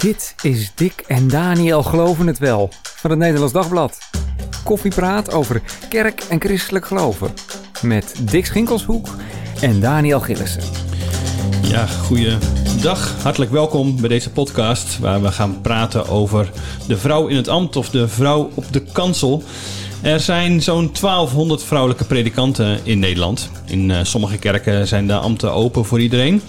Dit is Dick en Daniel Geloven het Wel van het Nederlands Dagblad. Koffiepraat over kerk en christelijk geloven. Met Dick Schinkelshoek en Daniel Gillissen. Ja, goeiedag. Hartelijk welkom bij deze podcast waar we gaan praten over de vrouw in het ambt of de vrouw op de kansel. Er zijn zo'n 1200 vrouwelijke predikanten in Nederland. In uh, sommige kerken zijn de ambten open voor iedereen.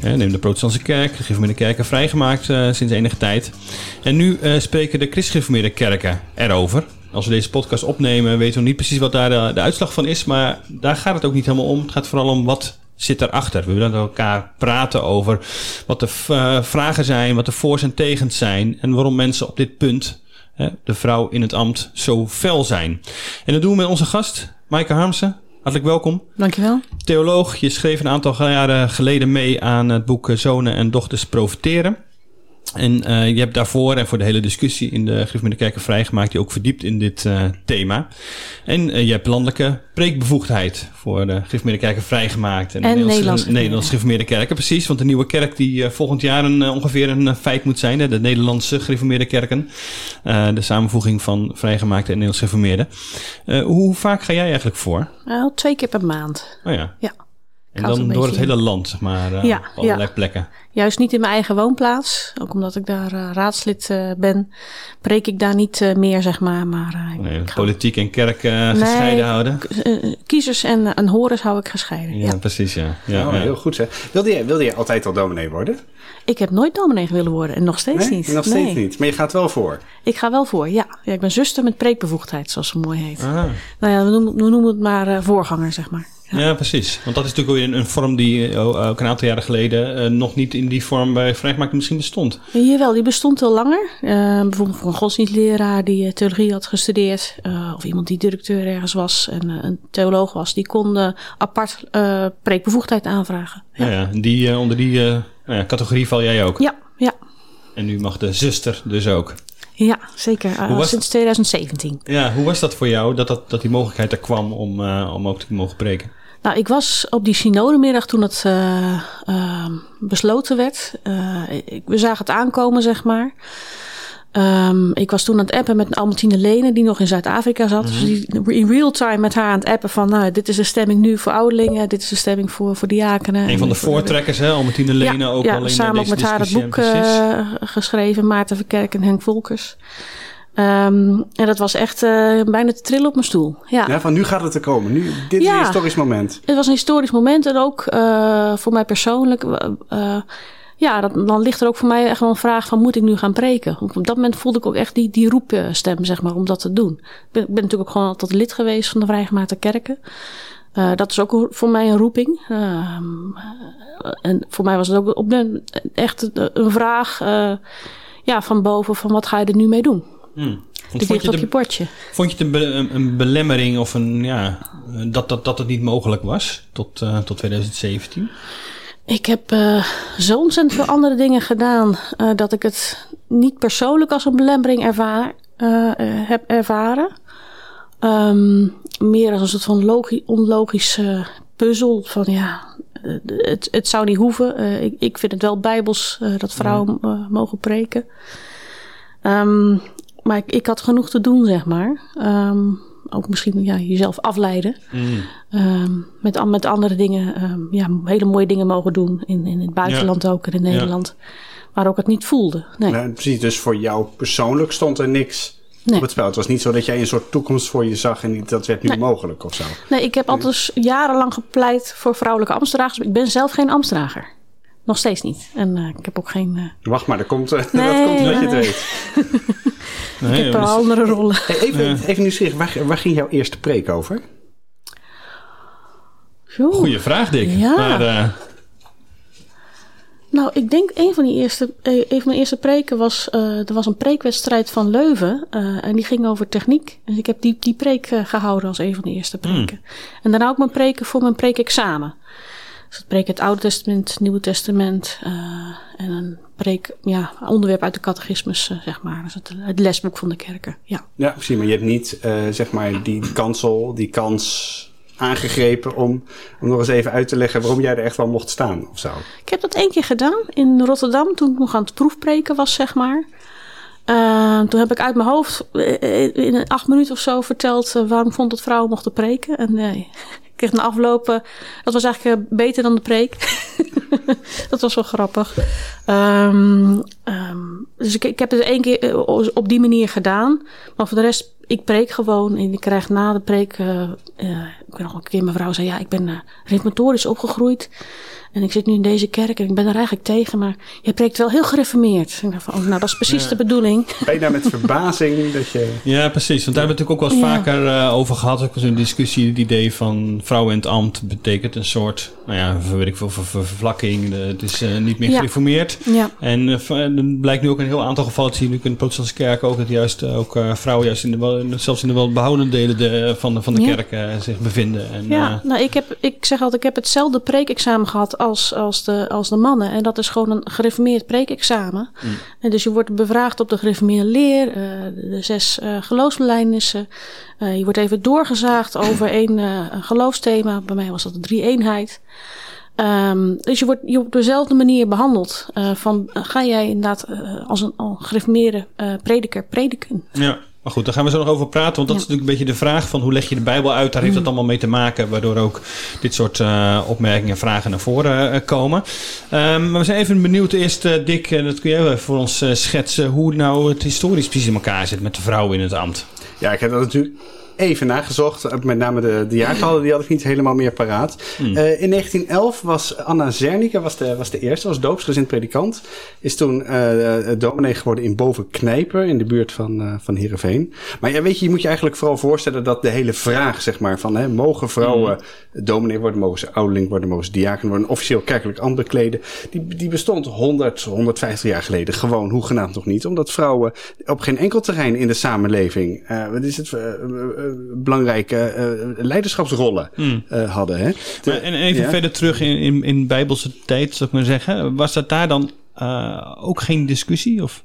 neem de protestantse kerk, de gereformeerde kerken vrijgemaakt uh, sinds enige tijd. En nu uh, spreken de christgereformeerde kerken erover. Als we deze podcast opnemen, weten we niet precies wat daar de, de, uitslag van is. Maar daar gaat het ook niet helemaal om. Het gaat vooral om wat zit erachter. We willen met elkaar praten over wat de vragen zijn, wat de voor's en tegens zijn. En waarom mensen op dit punt de vrouw in het ambt zo fel zijn. En dat doen we met onze gast, Maaike Harmsen. Hartelijk welkom. Dankjewel. Theoloog, je schreef een aantal jaren geleden mee aan het boek Zonen en Dochters Profiteren. En uh, je hebt daarvoor en voor de hele discussie in de Gereformeerde Kerken vrijgemaakt, die ook verdiept in dit uh, thema. En uh, je hebt landelijke preekbevoegdheid voor de Gereformeerde Kerken vrijgemaakt. En, en Nederlandse, Nederlandse Gereformeerde Kerken, precies. Want de nieuwe kerk die volgend jaar een, ongeveer een feit moet zijn, hè, de Nederlandse Gereformeerde Kerken. de samenvoeging van vrijgemaakte en Nederlandse Gereformeerde. hoe vaak ga jij eigenlijk voor? Al twee keer per maand. Oh ja. Ja. En dan door het hele land, maar uh, ja, op allerlei ja. plekken. Juist niet in mijn eigen woonplaats. Ook omdat ik daar uh, raadslid uh, ben, preek ik daar niet meer, zeg maar. maar nee, politiek en kerk gescheiden nee, houden? kiezers en, en horens hou ik gescheiden. Ja, Ja, precies, ja. ja, oh, ja. Heel goed zeg. Wilde je, wilde je altijd al dominee worden? Ik heb nooit dominee willen worden en nog steeds nee? niet. Nog steeds nee. niet. Maar je gaat wel voor. Ik ga wel voor, ja. ja ik ben zuster met preekbevoegdheid, zoals het mooi heet. Ah. Nou ja, we noemen, we noemen het maar voorganger, zeg maar. Ja. precies. Want dat is natuurlijk ook een, een vorm die ook een aantal jaren geleden uh, nog niet in die vorm bij vrijgemaakt misschien bestond. Jawel, die bestond al langer. Uh, bijvoorbeeld voor een godsdienstleraar die theologie had gestudeerd. uh, of iemand die directeur ergens was en een theoloog was. Die kon apart preekbevoegdheid aanvragen. Ja, ja, ja. Die, onder die nou categorie val jij ook? Ja, ja. En nu mag de zuster dus ook? Ja, zeker. Uh, was... Sinds 2017. Ja, hoe was dat voor jou dat, dat, dat die mogelijkheid er kwam om, uh, om ook te mogen preken? Nou, ik was op die synodemiddag toen het uh, besloten werd. Ik, we zagen het aankomen, zeg maar. Um, ik was toen aan het appen met Albertine Lene, die nog in Zuid-Afrika zat. Mm -hmm. Dus die, in real time met haar aan het appen van... nou, dit is de stemming nu voor ouderlingen, dit is de stemming voor, voor diakenen. Een van de voortrekkers, hè? Albertine Lene ja, ook ja, al in samen ook met haar het boek uh, geschreven. Maarten Verkerk en Henk Volkers. Um, en dat was echt uh, bijna te trillen op mijn stoel. Ja. ja, van nu gaat het er komen. Nu, dit ja, is een historisch moment. Het was een historisch moment en ook uh, voor mij persoonlijk... Ja, dat, dan ligt er ook voor mij echt wel een vraag van moet ik nu gaan preken? Op dat moment voelde ik ook echt die, die roepstem, zeg maar, om dat te doen. Ik ben, ben natuurlijk ook gewoon altijd lid geweest van de Vrijgemaakte Kerken. Uh, dat is ook voor mij een roeping. Uh, en voor mij was het ook op echt een vraag uh, ja, van boven van wat ga je er nu mee doen? Hmm. Dit ligt op je bordje. Vond je het een, be, een, belemmering of een, ja, dat, dat, dat het niet mogelijk was tot, tot 2017? Ik heb uh, zo ontzettend veel andere dingen gedaan uh, dat ik het niet persoonlijk als een belemmering ervaar, uh, heb ervaren. Um, meer als een soort van logi onlogische puzzel van ja, het, het zou niet hoeven. ik, ik vind het wel bijbels dat vrouwen mm. mogen preken. Um, maar ik, ik, had genoeg te doen, zeg maar. Um, ook misschien ja, jezelf afleiden. Mm. Um, met, met andere dingen, um, ja, hele mooie dingen mogen doen. In, in het buitenland ja. ook en in Nederland. Ja. Maar ook het niet voelde. Nee. nee. precies, dus voor jou persoonlijk stond er niks nee. op het spel. Het was niet zo dat jij een soort toekomst voor je zag en dat werd nu nee. mogelijk of zo. Nee, ik heb altijd jarenlang gepleit voor vrouwelijke ambtsdragers. Ik ben zelf geen ambtsdrager. Nog steeds niet. En uh, ik heb ook geen... Uh... Wacht maar, dat komt, uh, dat komt omdat je het weet. Nee, ik heb wel andere rollen. Hey, even, ja. even nieuwsgierig, waar, waar ging jouw eerste preek over? Goeie vraag, Dick. Ja. Maar, uh... Nou, ik denk een van, die eerste, een van mijn eerste preken was... Uh, er was een preekwedstrijd van Leuven. Uh, en die ging over techniek. Dus ik heb die, die preek uh, gehouden als een van de eerste preken. Mm. En daarna ook mijn preken voor mijn preekexamen. Dus preek het Oude Testament, het Nieuwe Testament. en een preek, ja, onderwerp uit de catechismus, zeg maar. Dus het, het, lesboek van de kerken, ja. Ja, precies. Maar je hebt niet, zeg maar, die kansel, die kans aangegrepen om, om nog eens even uit te leggen waarom jij er echt wel mocht staan of zo? Ik heb dat één keer gedaan in Rotterdam toen ik nog aan het proefpreken was, zeg maar. Uh, toen heb ik uit mijn hoofd in acht minuten of zo verteld uh, waarom vond dat vrouwen mochten preken. En uh, ik kreeg na aflopen, dat was eigenlijk beter dan de preek. dat was wel grappig. Um, um, dus ik, ik heb het één keer op die manier gedaan. Maar voor de rest, ik preek gewoon. En ik krijg na de preek, ik ben nog een keer mijn vrouw zei, ja, ik ben reformatorisch opgegroeid. En ik zit nu in deze kerk en ik ben er eigenlijk tegen, maar je preekt wel heel gereformeerd. Ik dacht van, oh, nou, dat is precies de bedoeling. Ben je daar met verbazing dat je... Ja, precies. Want daar hebben we het natuurlijk ook wel eens vaker uh, over gehad. Ook zo'n discussie, het idee van vrouw in het ambt betekent een soort, nou ja, weet ik veel, vervlakking. Het is uh, niet meer gereformeerd. Ja. En uh, er blijkt nu ook een heel aantal gevallen te zien, ook in de protestantse kerk ook, dat juist ook vrouwen juist in de, zelfs in de wel behouden delen de, van de, van de kerk zich bevinden. En, ja, nou, ik, heb, ik zeg altijd, ik heb hetzelfde preekexamen gehad als, als, de, als de mannen. En dat is gewoon een gereformeerd preekexamen. Mm. En dus je wordt bevraagd op de gereformeerde leer, uh, de zes uh. Uh, je wordt even doorgezaagd over één een geloofsthema. Bij mij was dat de drie-eenheid. Um, dus je wordt, je wordt op dezelfde manier behandeld. van, ga jij inderdaad als een, een gereformeerde prediker prediken? Ja. Maar goed, daar gaan we zo nog over praten. Want dat is natuurlijk een beetje de vraag van hoe leg je de Bijbel uit. Daar heeft het mm. allemaal mee te maken. Waardoor ook dit soort uh, opmerkingen en vragen naar voren uh, komen. Um, maar we zijn even benieuwd eerst, uh, Dick, dat kun jij voor ons schetsen. Hoe nou het historisch precies in elkaar zit met de vrouwen in het ambt. Ja, ik heb dat natuurlijk even nagezocht. Met name de, de jaartallen, die had ik niet helemaal meer paraat. Hmm. Uh, in 1911 was Anna Zernicke was de, was de eerste, was doopsgezind predikant. Is toen uh, dominee geworden in Bovenknijper, in de buurt van, uh, van Heerenveen. Maar ja, weet je, je moet je eigenlijk vooral voorstellen dat de hele vraag, zeg maar, van hè, mogen vrouwen hmm. dominee worden, mogen ze ouderling worden, mogen ze diaken worden, officieel kerkelijk ambt bekleden, die, die bestond 100, 150 jaar geleden gewoon hoegenaamd nog niet. Omdat vrouwen op geen enkel terrein in de samenleving, wat is het, belangrijke uh, leiderschapsrollen mm. uh, hadden. Hè? En even ja? verder terug in, in, in Bijbelse tijd, zou ik maar zeggen. Was dat daar dan uh, ook geen discussie? Of?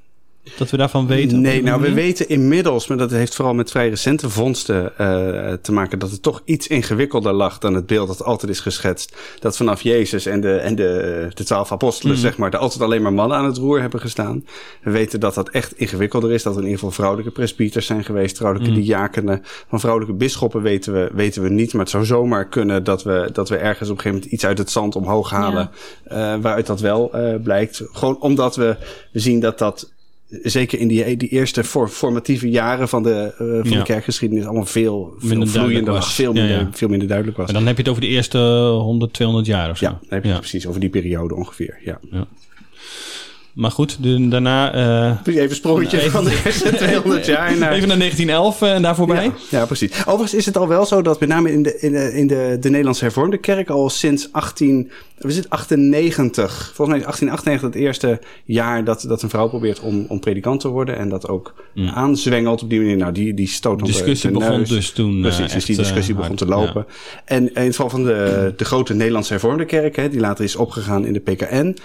Dat we daarvan weten? Nee, nou we weten inmiddels, maar dat heeft vooral met vrij recente vondsten uh, te maken, dat het toch iets ingewikkelder lag dan het beeld dat altijd is geschetst. Dat vanaf Jezus en de, en de, de twaalf apostelen, mm. zeg maar, er altijd alleen maar mannen aan het roer hebben gestaan. We weten dat dat echt ingewikkelder is, dat er in ieder geval vrouwelijke presbyters zijn geweest, vrouwelijke mm. diakenen. Van vrouwelijke bisschoppen weten we, weten we niet, maar het zou zomaar kunnen dat we, dat we ergens op een gegeven moment iets uit het zand omhoog halen, ja. uh, waaruit dat wel uh, blijkt. Gewoon omdat we, we zien dat dat zeker in die, die eerste formatieve jaren van de, uh, van ja. de kerkgeschiedenis allemaal veel, veel vloeiender was. Veel minder, ja, ja. veel minder duidelijk was. En dan heb je het over de eerste 100, 200 jaar of zo. Ja, dan heb je het precies over die periode ongeveer. Ja. Maar goed, daarna... Uh, even een sprongetje even, van de eerste 200 jaar naar... Even naar 1911 uh, en daar voorbij. Ja, ja, precies. Overigens is het al wel zo dat met name in de, in de, in de, de Nederlandse hervormde kerk al sinds 18... We zitten 98. Volgens mij is 1898 het eerste jaar dat, dat een vrouw probeert om, om predikant te worden. En dat ook mm. aanzwengelt op die manier. Nou, die, die stoot De discussie de begon dus toen Precies, uh, dus die discussie begon te lopen. Ja. En in het geval van de, de grote Nederlandse hervormde kerk... Hè, die later is opgegaan in de PKN...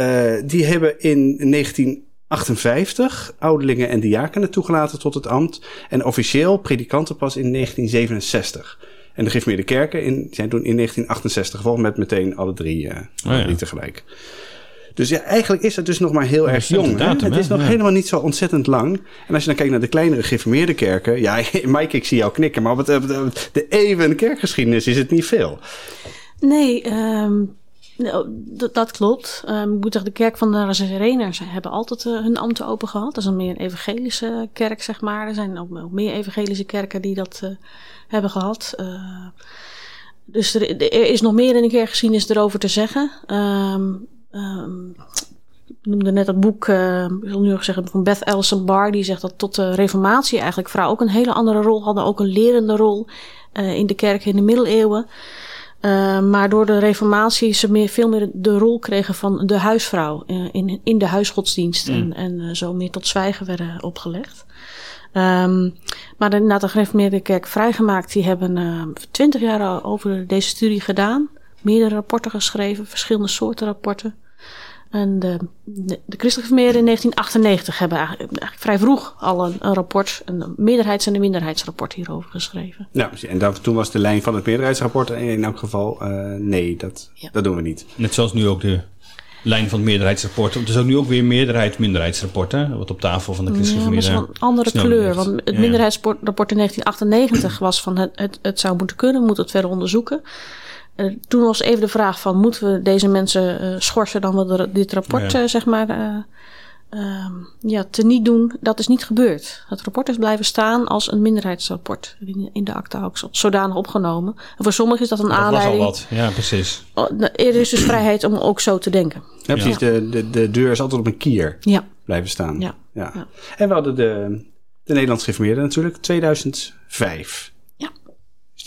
Uh, die hebben in 1958 ouderlingen en diakenen toegelaten tot het ambt. En officieel predikanten pas in 1967. En de gereformeerde kerken in, zijn toen in 1968 gevolgd met meteen alle drie, uh, oh, ja. drie tegelijk. Dus ja, eigenlijk is het dus nog maar heel erg jong. Datum, het is nog ja. helemaal niet zo ontzettend lang. En als je dan kijkt naar de kleinere gereformeerde kerken. Ja, Mike, ik zie jou knikken. Maar op het, de even kerkgeschiedenis is het niet veel. Nee, um, dat, dat klopt. Um, ik moet zeggen, de kerk van de Nazareners hebben altijd uh, hun ambten open gehad. Dat is een meer evangelische kerk, zeg maar. Er zijn ook, meer evangelische kerken die dat uh, hebben gehad. Uh, dus er, is nog meer in de kerkgeschiedenis erover te zeggen. Um, um, ik noemde net het boek, ik wil nu zeggen, van Beth Ellison Barr. Die zegt dat tot de reformatie eigenlijk vrouwen ook een hele andere rol hadden. Ook een lerende rol in de kerk in de middeleeuwen. Uh, maar door de reformatie ze meer, veel meer de rol kregen van de huisvrouw uh, in, in de huisgodsdienst. Mm. En, en uh, zo meer tot zwijgen werden opgelegd. Um, maar de, na de gereformeerde kerk vrijgemaakt, die hebben twintig jaar over deze studie gedaan. Meerdere rapporten geschreven, verschillende soorten rapporten. En de, de, de christelijke gemeenten in 1998 hebben eigenlijk, eigenlijk vrij vroeg al een, een, rapport, een meerderheids- en een minderheidsrapport hierover geschreven. Ja, en dat, toen was de lijn van het meerderheidsrapport in elk geval uh, nee, dat, ja. dat doen we niet. Net zoals nu ook de lijn van het meerderheidsrapport. Het is ook nu ook weer meerderheid-minderheidsrapport, hè? Wat op tafel van de christelijke ja, van een andere kleur. Want het ja. minderheidsrapport in 1998 was van het, het, het zou moeten kunnen, moet het verder onderzoeken. Uh, toen was even de vraag van moeten we deze mensen uh, schorsen dan we dit rapport ja. uh, zeg maar uh, ja, te niet doen. Dat is niet gebeurd. Het rapport is blijven staan als een minderheidsrapport in, in de acta ook zodanig opgenomen. En voor sommigen is dat een dat aanleiding. Dat was al wat, ja precies. Er is dus vrijheid om ook zo te denken. Ja, precies. Ja. De, de, de deur is altijd op een kier ja. blijven staan. Ja. Ja. ja. En we hadden de, de Nederlands gereformeerden natuurlijk, 2005.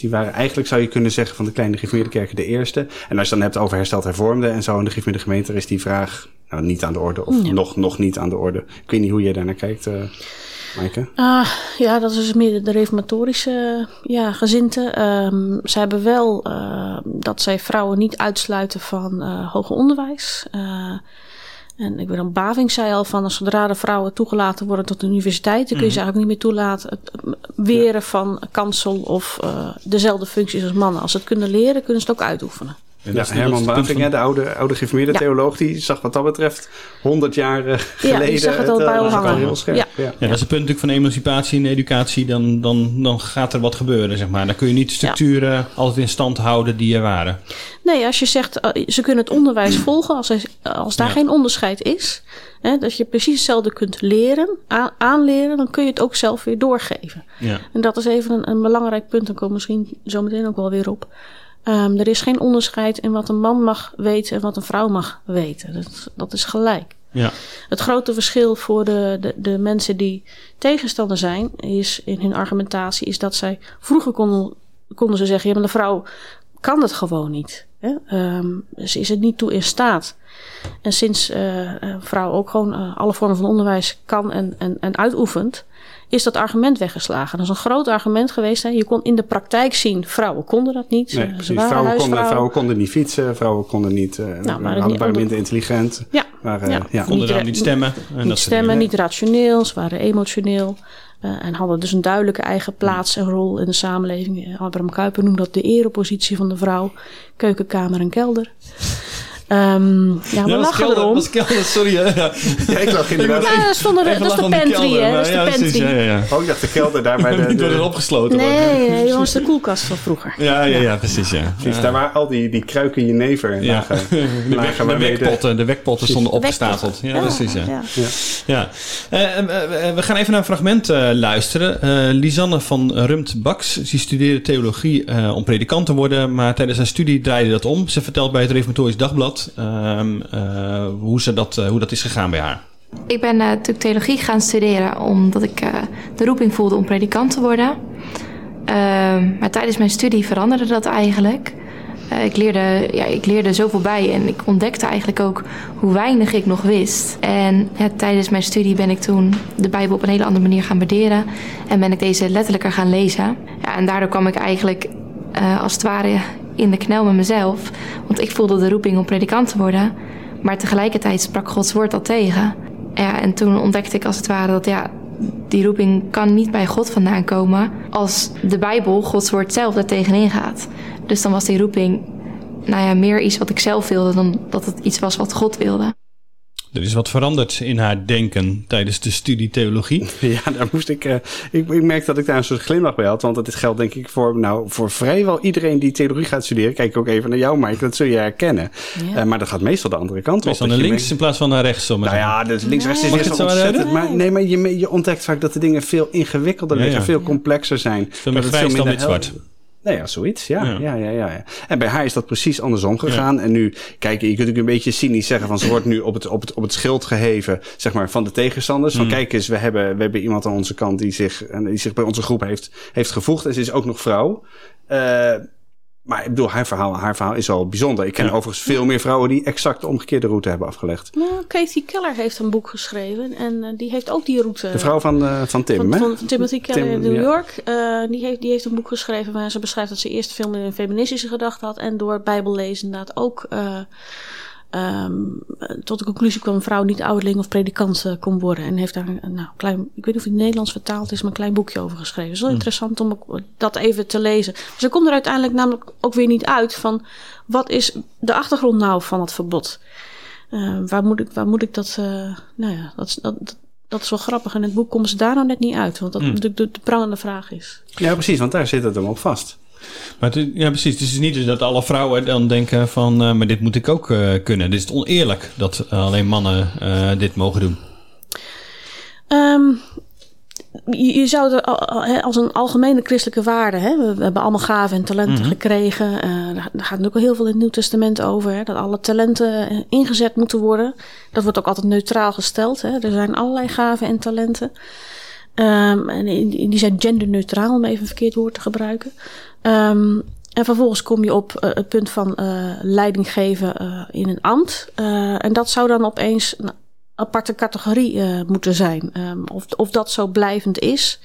Die waren eigenlijk, zou je kunnen zeggen, van de kleine gereformeerde kerken de eerste. En als je dan hebt over hersteld hervormde en zo in de gereformeerde gemeente, is die vraag nou, niet aan de orde. Of Ja. nog, nog niet aan de orde. Ik weet niet hoe jij daar naar kijkt, uh, Maaike. Ah, ja, dat is meer de reformatorische ja, gezinte. Um, ze hebben wel uh, dat zij vrouwen niet uitsluiten van uh, hoger onderwijs. En ik weet dan, Baving zei al van, als zodra de vrouwen toegelaten worden tot de universiteit, dan kun je ze eigenlijk niet meer toelaten het weren van kansel of uh, dezelfde functies als mannen. Als ze het kunnen leren, kunnen ze het ook uitoefenen. Ja, ja Herman Baving, van... de oude, oude geformeerde ja. theoloog, die zag wat dat betreft 100 jaar uh, geleden. Ja, die zag het al bij uh, hangen. heel scherp. Ja. Ja. ja, dat is het punt natuurlijk van emancipatie en educatie. Dan, dan, dan gaat er wat gebeuren, zeg maar. Dan kun je niet de structuren ja. altijd in stand houden die er waren. Nee, als je zegt, uh, ze kunnen het onderwijs volgen als, er, als daar geen onderscheid is. Hè, dat je precies hetzelfde kunt leren, aan, aanleren, dan kun je het ook zelf weer doorgeven. En dat is even een, een belangrijk punt. Dan komen we misschien zo meteen ook wel weer op. Um, er is geen onderscheid in wat een man mag weten en wat een vrouw mag weten. Dat, dat is gelijk. Ja. Het grote verschil voor de, de, de mensen die tegenstander zijn, is in hun argumentatie, is dat zij vroeger konden, konden ze zeggen: ja, maar de vrouw kan dat gewoon niet. Um, ze is er niet toe in staat. En sinds uh, een vrouw ook gewoon uh, alle vormen van onderwijs kan en, en, en uitoefent, is dat argument weggeslagen. Dat is een groot argument geweest. Hè. Je kon in de praktijk zien, vrouwen konden dat niet. Nee, ze waren vrouwen, konden, vrouwen konden niet fietsen, vrouwen konden niet, uh, nou, waren, niet, waren minder intelligent. Ja, waren, ja. ja. konden dan niet stemmen. En niet stemmen, niet rationeel, ze waren emotioneel. Uh, en hadden dus een duidelijke eigen plaats en rol in de samenleving. Abraham Kuyper noemde dat de erepositie van de vrouw. Keukenkamer en kelder. Um, ja, we ja, lachen kelder, erom. Kelder, sorry. Ja, ja. ja ik lag inderdaad. Ja, dat, stond er, dat is de pantry, hè? Dat is de ja, pantry. Precies, ja, ja. Oh, ik dacht de kelder daar bij de... Niet worden opgesloten Nee, nee, dat was de koelkast van vroeger. Ja, ja, ja, precies, ja. Precies, daar waren al die, die kruiken jenever ja. lagen. de, lagen de, wekpotten, de wekpotten stonden opgestapeld. Ja, precies, ja. ja. ja. ja. Uh, uh, we gaan even naar een fragment luisteren. Lisanne van Rumt-Baks, die studeerde theologie om predikant te worden, maar tijdens haar studie draaide dat om. Ze vertelt bij het Reformatorisch Dagblad uh, hoe, ze dat, uh, hoe dat is gegaan bij haar. Ik ben uh, natuurlijk theologie gaan studeren omdat ik de roeping voelde om predikant te worden. Ehm, maar tijdens mijn studie veranderde dat eigenlijk. ik, leerde, ja, ik leerde zoveel bij en ik ontdekte eigenlijk ook hoe weinig ik nog wist. En tijdens mijn studie ben ik toen de Bijbel op een hele andere manier gaan waarderen. En ben ik deze letterlijker gaan lezen. Ja, en daardoor kwam ik eigenlijk als het ware in de knel met mezelf. Want ik voelde de roeping om predikant te worden. Maar tegelijkertijd sprak Gods woord al tegen. Ja, en toen ontdekte ik als het ware dat ja, die roeping kan niet bij God vandaan komen. Als de Bijbel, Gods woord zelf, er tegenin gaat. Dus dan was die roeping nou ja, meer iets wat ik zelf wilde dan dat het iets was wat God wilde. Er is wat veranderd in haar denken tijdens de studie theologie. Ja, daar moest ik, uh, ik. Ik merk dat ik daar een soort glimlach bij had. Want dat geldt denk ik voor, nou, voor vrijwel iedereen die theologie gaat studeren. Kijk ook even naar jou, Mike. Dat zul je herkennen. Ja. Uh, maar dat gaat meestal de andere kant meestal op. naar links in plaats van naar rechts. Nou ja, dus links-rechts is ontzettend. Maar, nee, maar je, je ontdekt vaak dat de dingen veel ingewikkelder ja, ja. Veel complexer zijn. Veel meer grijs dan zwart. Nou ja, zoiets. Ja, ja. Ja, ja, ja, En bij haar is dat precies andersom gegaan. Ja. En nu, kijk, je kunt natuurlijk een beetje cynisch zeggen van ze wordt nu op het, op het, op het schild geheven, zeg maar, van de tegenstanders. Mm. Van kijk eens, we hebben, we hebben iemand aan onze kant die zich, die zich bij onze groep heeft, heeft gevoegd. En ze is ook nog vrouw. Uh, maar ik bedoel, haar verhaal, haar verhaal is wel bijzonder. Ik ken ja. overigens veel meer vrouwen die exact de omgekeerde route hebben afgelegd. Nou, Katie Keller heeft een boek geschreven en uh, die heeft ook die route. De vrouw van, uh, van Tim, van, hè? Van Timothy Keller Tim, in New ja. York. Uh, die, heeft, die heeft een boek geschreven waar ze beschrijft dat ze eerst veel meer een feministische gedachte had. En door bijbellezen inderdaad ook ehm, tot de conclusie kwam: een vrouw niet ouderling of predikant uh, kon worden. En heeft daar een nou, klein, ik weet niet of het in het Nederlands vertaald is, maar een klein boekje over geschreven. Het is wel interessant om ook dat even te lezen. Ze komt er uiteindelijk namelijk ook weer niet uit van wat is de achtergrond nou van het verbod? Uh, waar, moet ik, waar moet ik dat. Uh, nou ja, dat, dat, dat is wel grappig. In het boek komen ze daar nou net niet uit. Want dat mm. natuurlijk de, de prangende vraag is. Ja, precies, want daar zit het hem op vast. Maar het, ja, precies. Het is niet dus dat alle vrouwen dan denken van... Uh, maar dit moet ik ook uh, kunnen. Dit is oneerlijk dat alleen mannen uh, dit mogen doen. Um, je, je zou het als een algemene christelijke waarde... Hè? We, hebben allemaal gaven en talenten mm -hmm. gekregen. Daar gaat natuurlijk al heel veel in het Nieuw Testament over. Hè? Dat alle talenten ingezet moeten worden. Dat wordt ook altijd neutraal gesteld. Hè? Er zijn allerlei gaven en talenten. Um, en die zijn genderneutraal, om even een verkeerd woord te gebruiken. Um, en vervolgens kom je op uh, het punt van uh, leiding geven uh, in een ambt. en dat zou dan opeens een aparte categorie moeten zijn. Um, of, of dat zo blijvend is.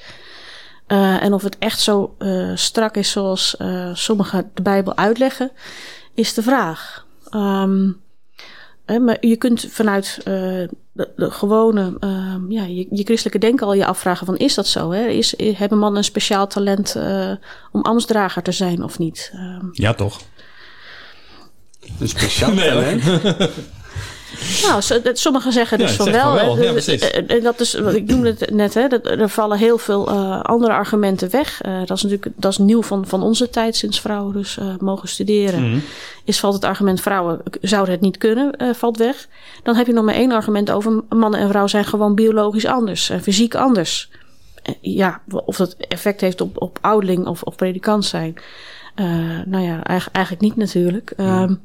en of het echt zo strak is zoals sommigen de Bijbel uitleggen, is de vraag. Um, maar je kunt vanuit de, de, gewone, uh, ja, je, je, christelijke denken al je afvragen van is dat zo? Hè? Is, hebben mannen een speciaal talent uh, om ambtsdrager te zijn of niet? Uh, ja, toch? Een speciaal talent? Nou, sommigen zeggen dus ja, van wel. wel. Ja, precies. En dat is, ik noemde het net, hè, dat, er vallen heel veel uh, andere argumenten weg. Uh, dat is natuurlijk dat is nieuw van, van onze tijd, sinds vrouwen dus uh, mogen studeren. Mm -hmm. Is valt het argument vrouwen zouden het niet kunnen, valt weg. Dan heb je nog maar één argument over mannen en vrouwen zijn gewoon biologisch anders, fysiek anders. ja, of dat effect heeft op, op ouderling of, of predikant zijn. nou ja, eigenlijk, eigenlijk niet natuurlijk. Mm.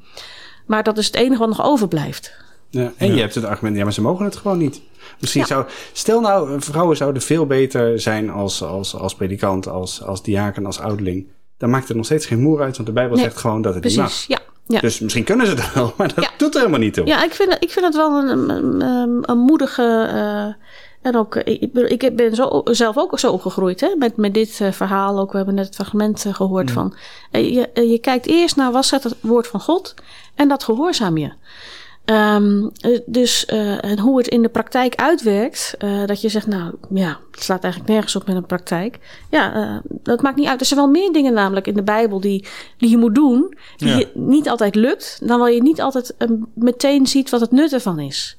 maar dat is het enige wat nog overblijft. Ja, en ja. je hebt het argument, ja, maar ze mogen het gewoon niet. Misschien ja. zou, stel nou, vrouwen zouden veel beter zijn als, als, als predikant, als, als diaken, als ouderling. Dan maakt het nog steeds geen moer uit, want de Bijbel nee, zegt gewoon dat het precies, niet mag. Ja, ja. Dus misschien kunnen ze dat wel, maar dat doet er helemaal niet toe. Ja, ik vind, ik vind het wel een, een, een, een moedige. Uh, en ook, ik, ik ben zo, zelf ook zo opgegroeid hè, met, met dit uh, verhaal. Ook, we hebben net het fragment uh, gehoord van. je, je kijkt eerst naar wat zegt het woord van God en dat gehoorzaam je. Um, dus, uh, en hoe het in de praktijk uitwerkt, uh, dat je zegt, nou ja, het slaat eigenlijk nergens op met een praktijk. Ja, uh, dat maakt niet uit. Er zijn wel meer dingen namelijk in de Bijbel die, die je moet doen, die ja. je niet altijd lukt, dan wel je niet altijd meteen ziet wat het nut ervan is.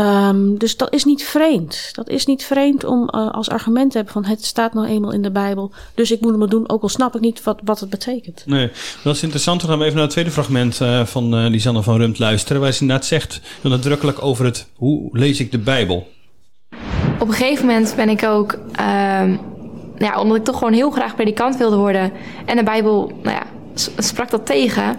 Um, dus dat is niet vreemd. Dat is niet vreemd om uh, als argument te hebben van het staat nou eenmaal in de Bijbel. Dus ik moet het maar doen, ook al snap ik niet wat, wat het betekent. Nee, dat is interessant. Dan gaan we even naar het tweede fragment uh, van uh, Lisanne van Rumt luisteren. Waar ze inderdaad zegt, heel nadrukkelijk over het hoe lees ik de Bijbel. Op een gegeven moment ben ik ook, ja, omdat ik toch gewoon heel graag predikant wilde worden. En de Bijbel, nou ja, sprak dat tegen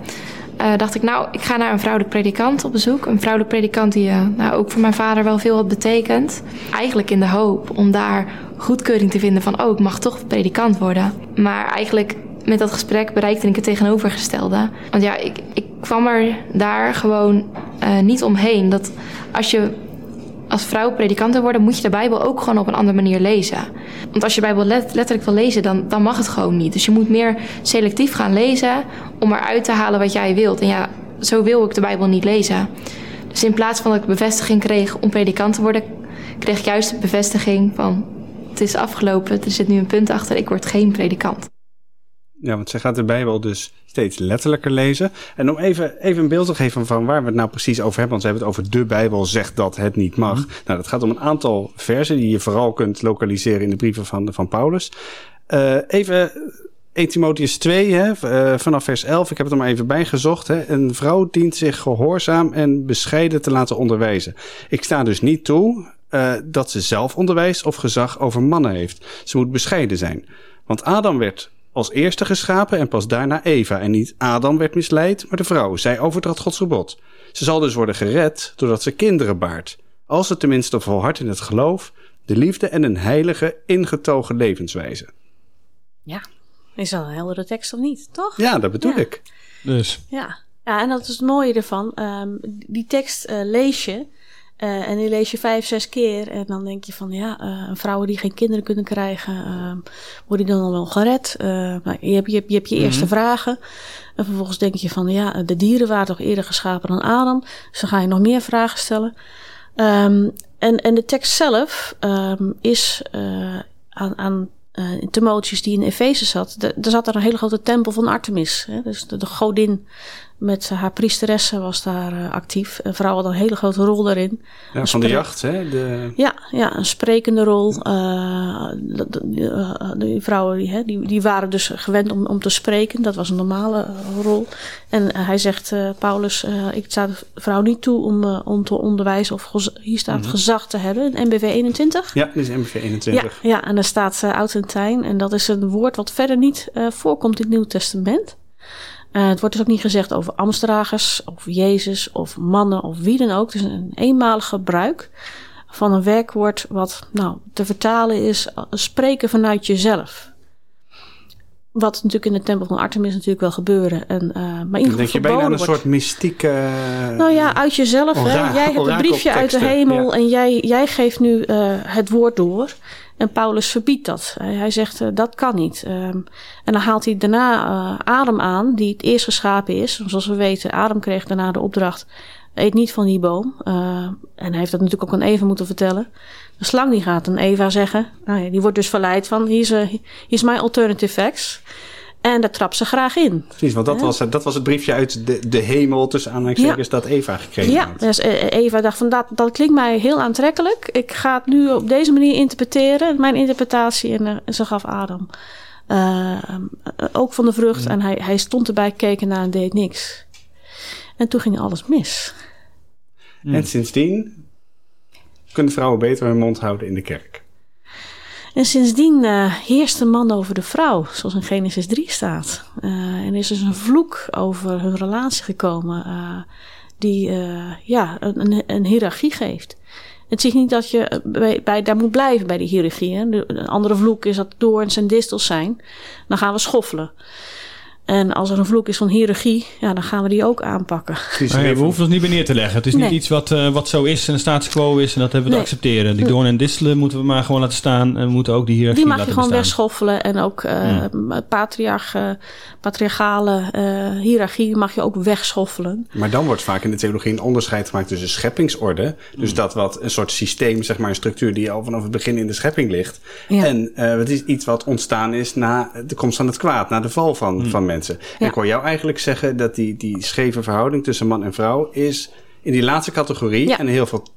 uh, dacht ik, nou, ik ga naar een vrouwelijk predikant op bezoek. Een vrouwelijk predikant die uh, nou, ook voor mijn vader wel veel had betekend. Eigenlijk in de hoop om daar goedkeuring te vinden van, oh, ik mag toch predikant worden. Maar eigenlijk met dat gesprek bereikte ik het tegenovergestelde. Want ja, ik, ik kwam er daar gewoon uh, niet omheen. Dat als je als vrouw predikant wil worden, moet je de Bijbel ook gewoon op een andere manier lezen. Want als je Bijbel let, letterlijk wil lezen, dan, dan mag het gewoon niet. Dus je moet meer selectief gaan lezen om eruit te halen wat jij wilt. En ja, zo wil ik de Bijbel niet lezen. Dus in plaats van dat ik bevestiging kreeg om predikant te worden, kreeg ik juist de bevestiging van het is afgelopen, er zit nu een punt achter, ik word geen predikant. Ja, want zij gaat de Bijbel dus steeds letterlijker lezen. En om even, even een beeld te geven van waar we het nou precies over hebben. Want ze hebben het over de Bijbel zegt dat het niet mag. Mm. Nou, dat gaat om een aantal versen die je vooral kunt lokaliseren in de brieven van, van Paulus. Uh, even 1 Timotheus 2, hè, uh, vanaf vers 11. Ik heb het er maar even bij gezocht. Hè. Een vrouw dient zich gehoorzaam en bescheiden te laten onderwijzen. Ik sta dus niet toe uh, dat ze zelf onderwijs of gezag over mannen heeft. Ze moet bescheiden zijn. Want Adam werd als eerste geschapen en pas daarna Eva. En niet Adam werd misleid, maar de vrouw. Zij overtrad Gods gebod. Ze zal dus worden gered doordat ze kinderen baart. Als ze tenminste volhardt in het geloof, de liefde en een heilige, ingetogen levenswijze. Ja, is dat een heldere tekst of niet, toch? Ja, dat bedoel ja. ik. Dus. Ja. ja, en dat is het mooie ervan. Um, die tekst uh, lees je Eh, en die lees je vijf, zes keer. En dan denk je van ja, uh, vrouwen die geen kinderen kunnen krijgen, uh, worden die dan al wel gered? Nou, je, hebt, je, hebt, je, hebt je Mhm. eerste vragen. En vervolgens denk je van ja, de dieren waren toch eerder geschapen dan Adam. Dus dan ga je nog meer vragen stellen. Um, en, en de tekst zelf um, is aan, aan uh, Timotheus die in Efeze zat, er zat daar een hele grote tempel van Artemis. Hè? Dus de, de, godin met haar priesteressen was daar uh, actief. Een vrouw had een hele grote rol daarin. Ja, van de jacht, hè? De... Ja, ja, een sprekende rol. Uh, de, die vrouwen die, hè, die, die waren dus gewend om, om te spreken. Dat was een normale rol. En hij zegt, Paulus, ik sta de vrouw niet toe om, om te onderwijzen of hier staat mm -hmm. gezag te hebben. NBV 21. Ja, dit is NBV 21. Ja, ja en daar staat tijn. En dat is een woord wat verder niet voorkomt in het Nieuw Testament. Uh, het wordt dus ook niet gezegd over ambtsdragers, of Jezus, of mannen, of wie dan ook. Het is een eenmalig gebruik van een werkwoord wat nou, te vertalen is spreken vanuit jezelf. Wat natuurlijk in de tempel van Artemis natuurlijk wel gebeuren. En, uh, maar in Dan denk je bijna aan een soort mystieke... Uh, nou ja, uit jezelf. Hè? Jij hebt een briefje uit de hemel ja. en jij, jij geeft nu uh, het woord door. En Paulus verbiedt dat. Hij, zegt uh, dat kan niet. Um, en dan haalt hij daarna uh, Adam aan, die het eerst geschapen is. Zoals we weten, Adam kreeg daarna de opdracht: eet niet van die boom. Uh, en hij heeft dat natuurlijk ook aan Eva moeten vertellen. De slang die gaat aan Eva zeggen: nou ja, die wordt dus verleid van: hier is, is my alternative facts. En daar trapt ze graag in. Precies, want dat, ja. was, dat was het briefje uit de, de hemel tussen aanhalingstekens ja. dat Eva gekregen ja, had. dus Eva dacht van dat, dat klinkt mij heel aantrekkelijk. Ik ga het nu op deze manier interpreteren, mijn interpretatie. En, uh, ze gaf Adam uh, ook van de vrucht. En hij, hij stond erbij, keek ernaar en deed niks. En toen ging alles mis. En sindsdien kunnen vrouwen beter hun mond houden in de kerk. En sindsdien uh, heerst de man over de vrouw, zoals in Genesis 3 staat. Uh, en is dus een vloek over hun relatie gekomen, uh, die ja, een, een, hiërarchie geeft. Het zegt niet dat je bij, daar moet blijven bij die hiërarchie. Hè. Een andere vloek is dat doorns en distels zijn. Dan gaan we schoffelen. En als er een vloek is van hiërarchie, ja, dan gaan we die ook aanpakken. Ja, we hoeven ons niet meer neer te leggen. Het is niet nee. iets wat, uh, wat zo is en een status quo is en dat hebben we nee. te accepteren. Die doorn en distelen moeten we maar gewoon laten staan en we moeten ook die hiërarchie Die mag je gewoon bestaan. wegschoffelen en ook uh, mm. patriarch, uh, patriarchale hiërarchie mag je ook wegschoffelen. Maar dan wordt vaak in de theologie een onderscheid gemaakt tussen scheppingsorde. Dus mm. dat wat een soort systeem, zeg maar een structuur die al vanaf het begin in de schepping ligt. Ja. En het is iets wat ontstaan is na de komst van het kwaad, na de val van, mm. van mensen. Ja. Ik hoor jou eigenlijk zeggen dat die, die scheve verhouding tussen man en vrouw is in die laatste categorie. Ja. En heel veel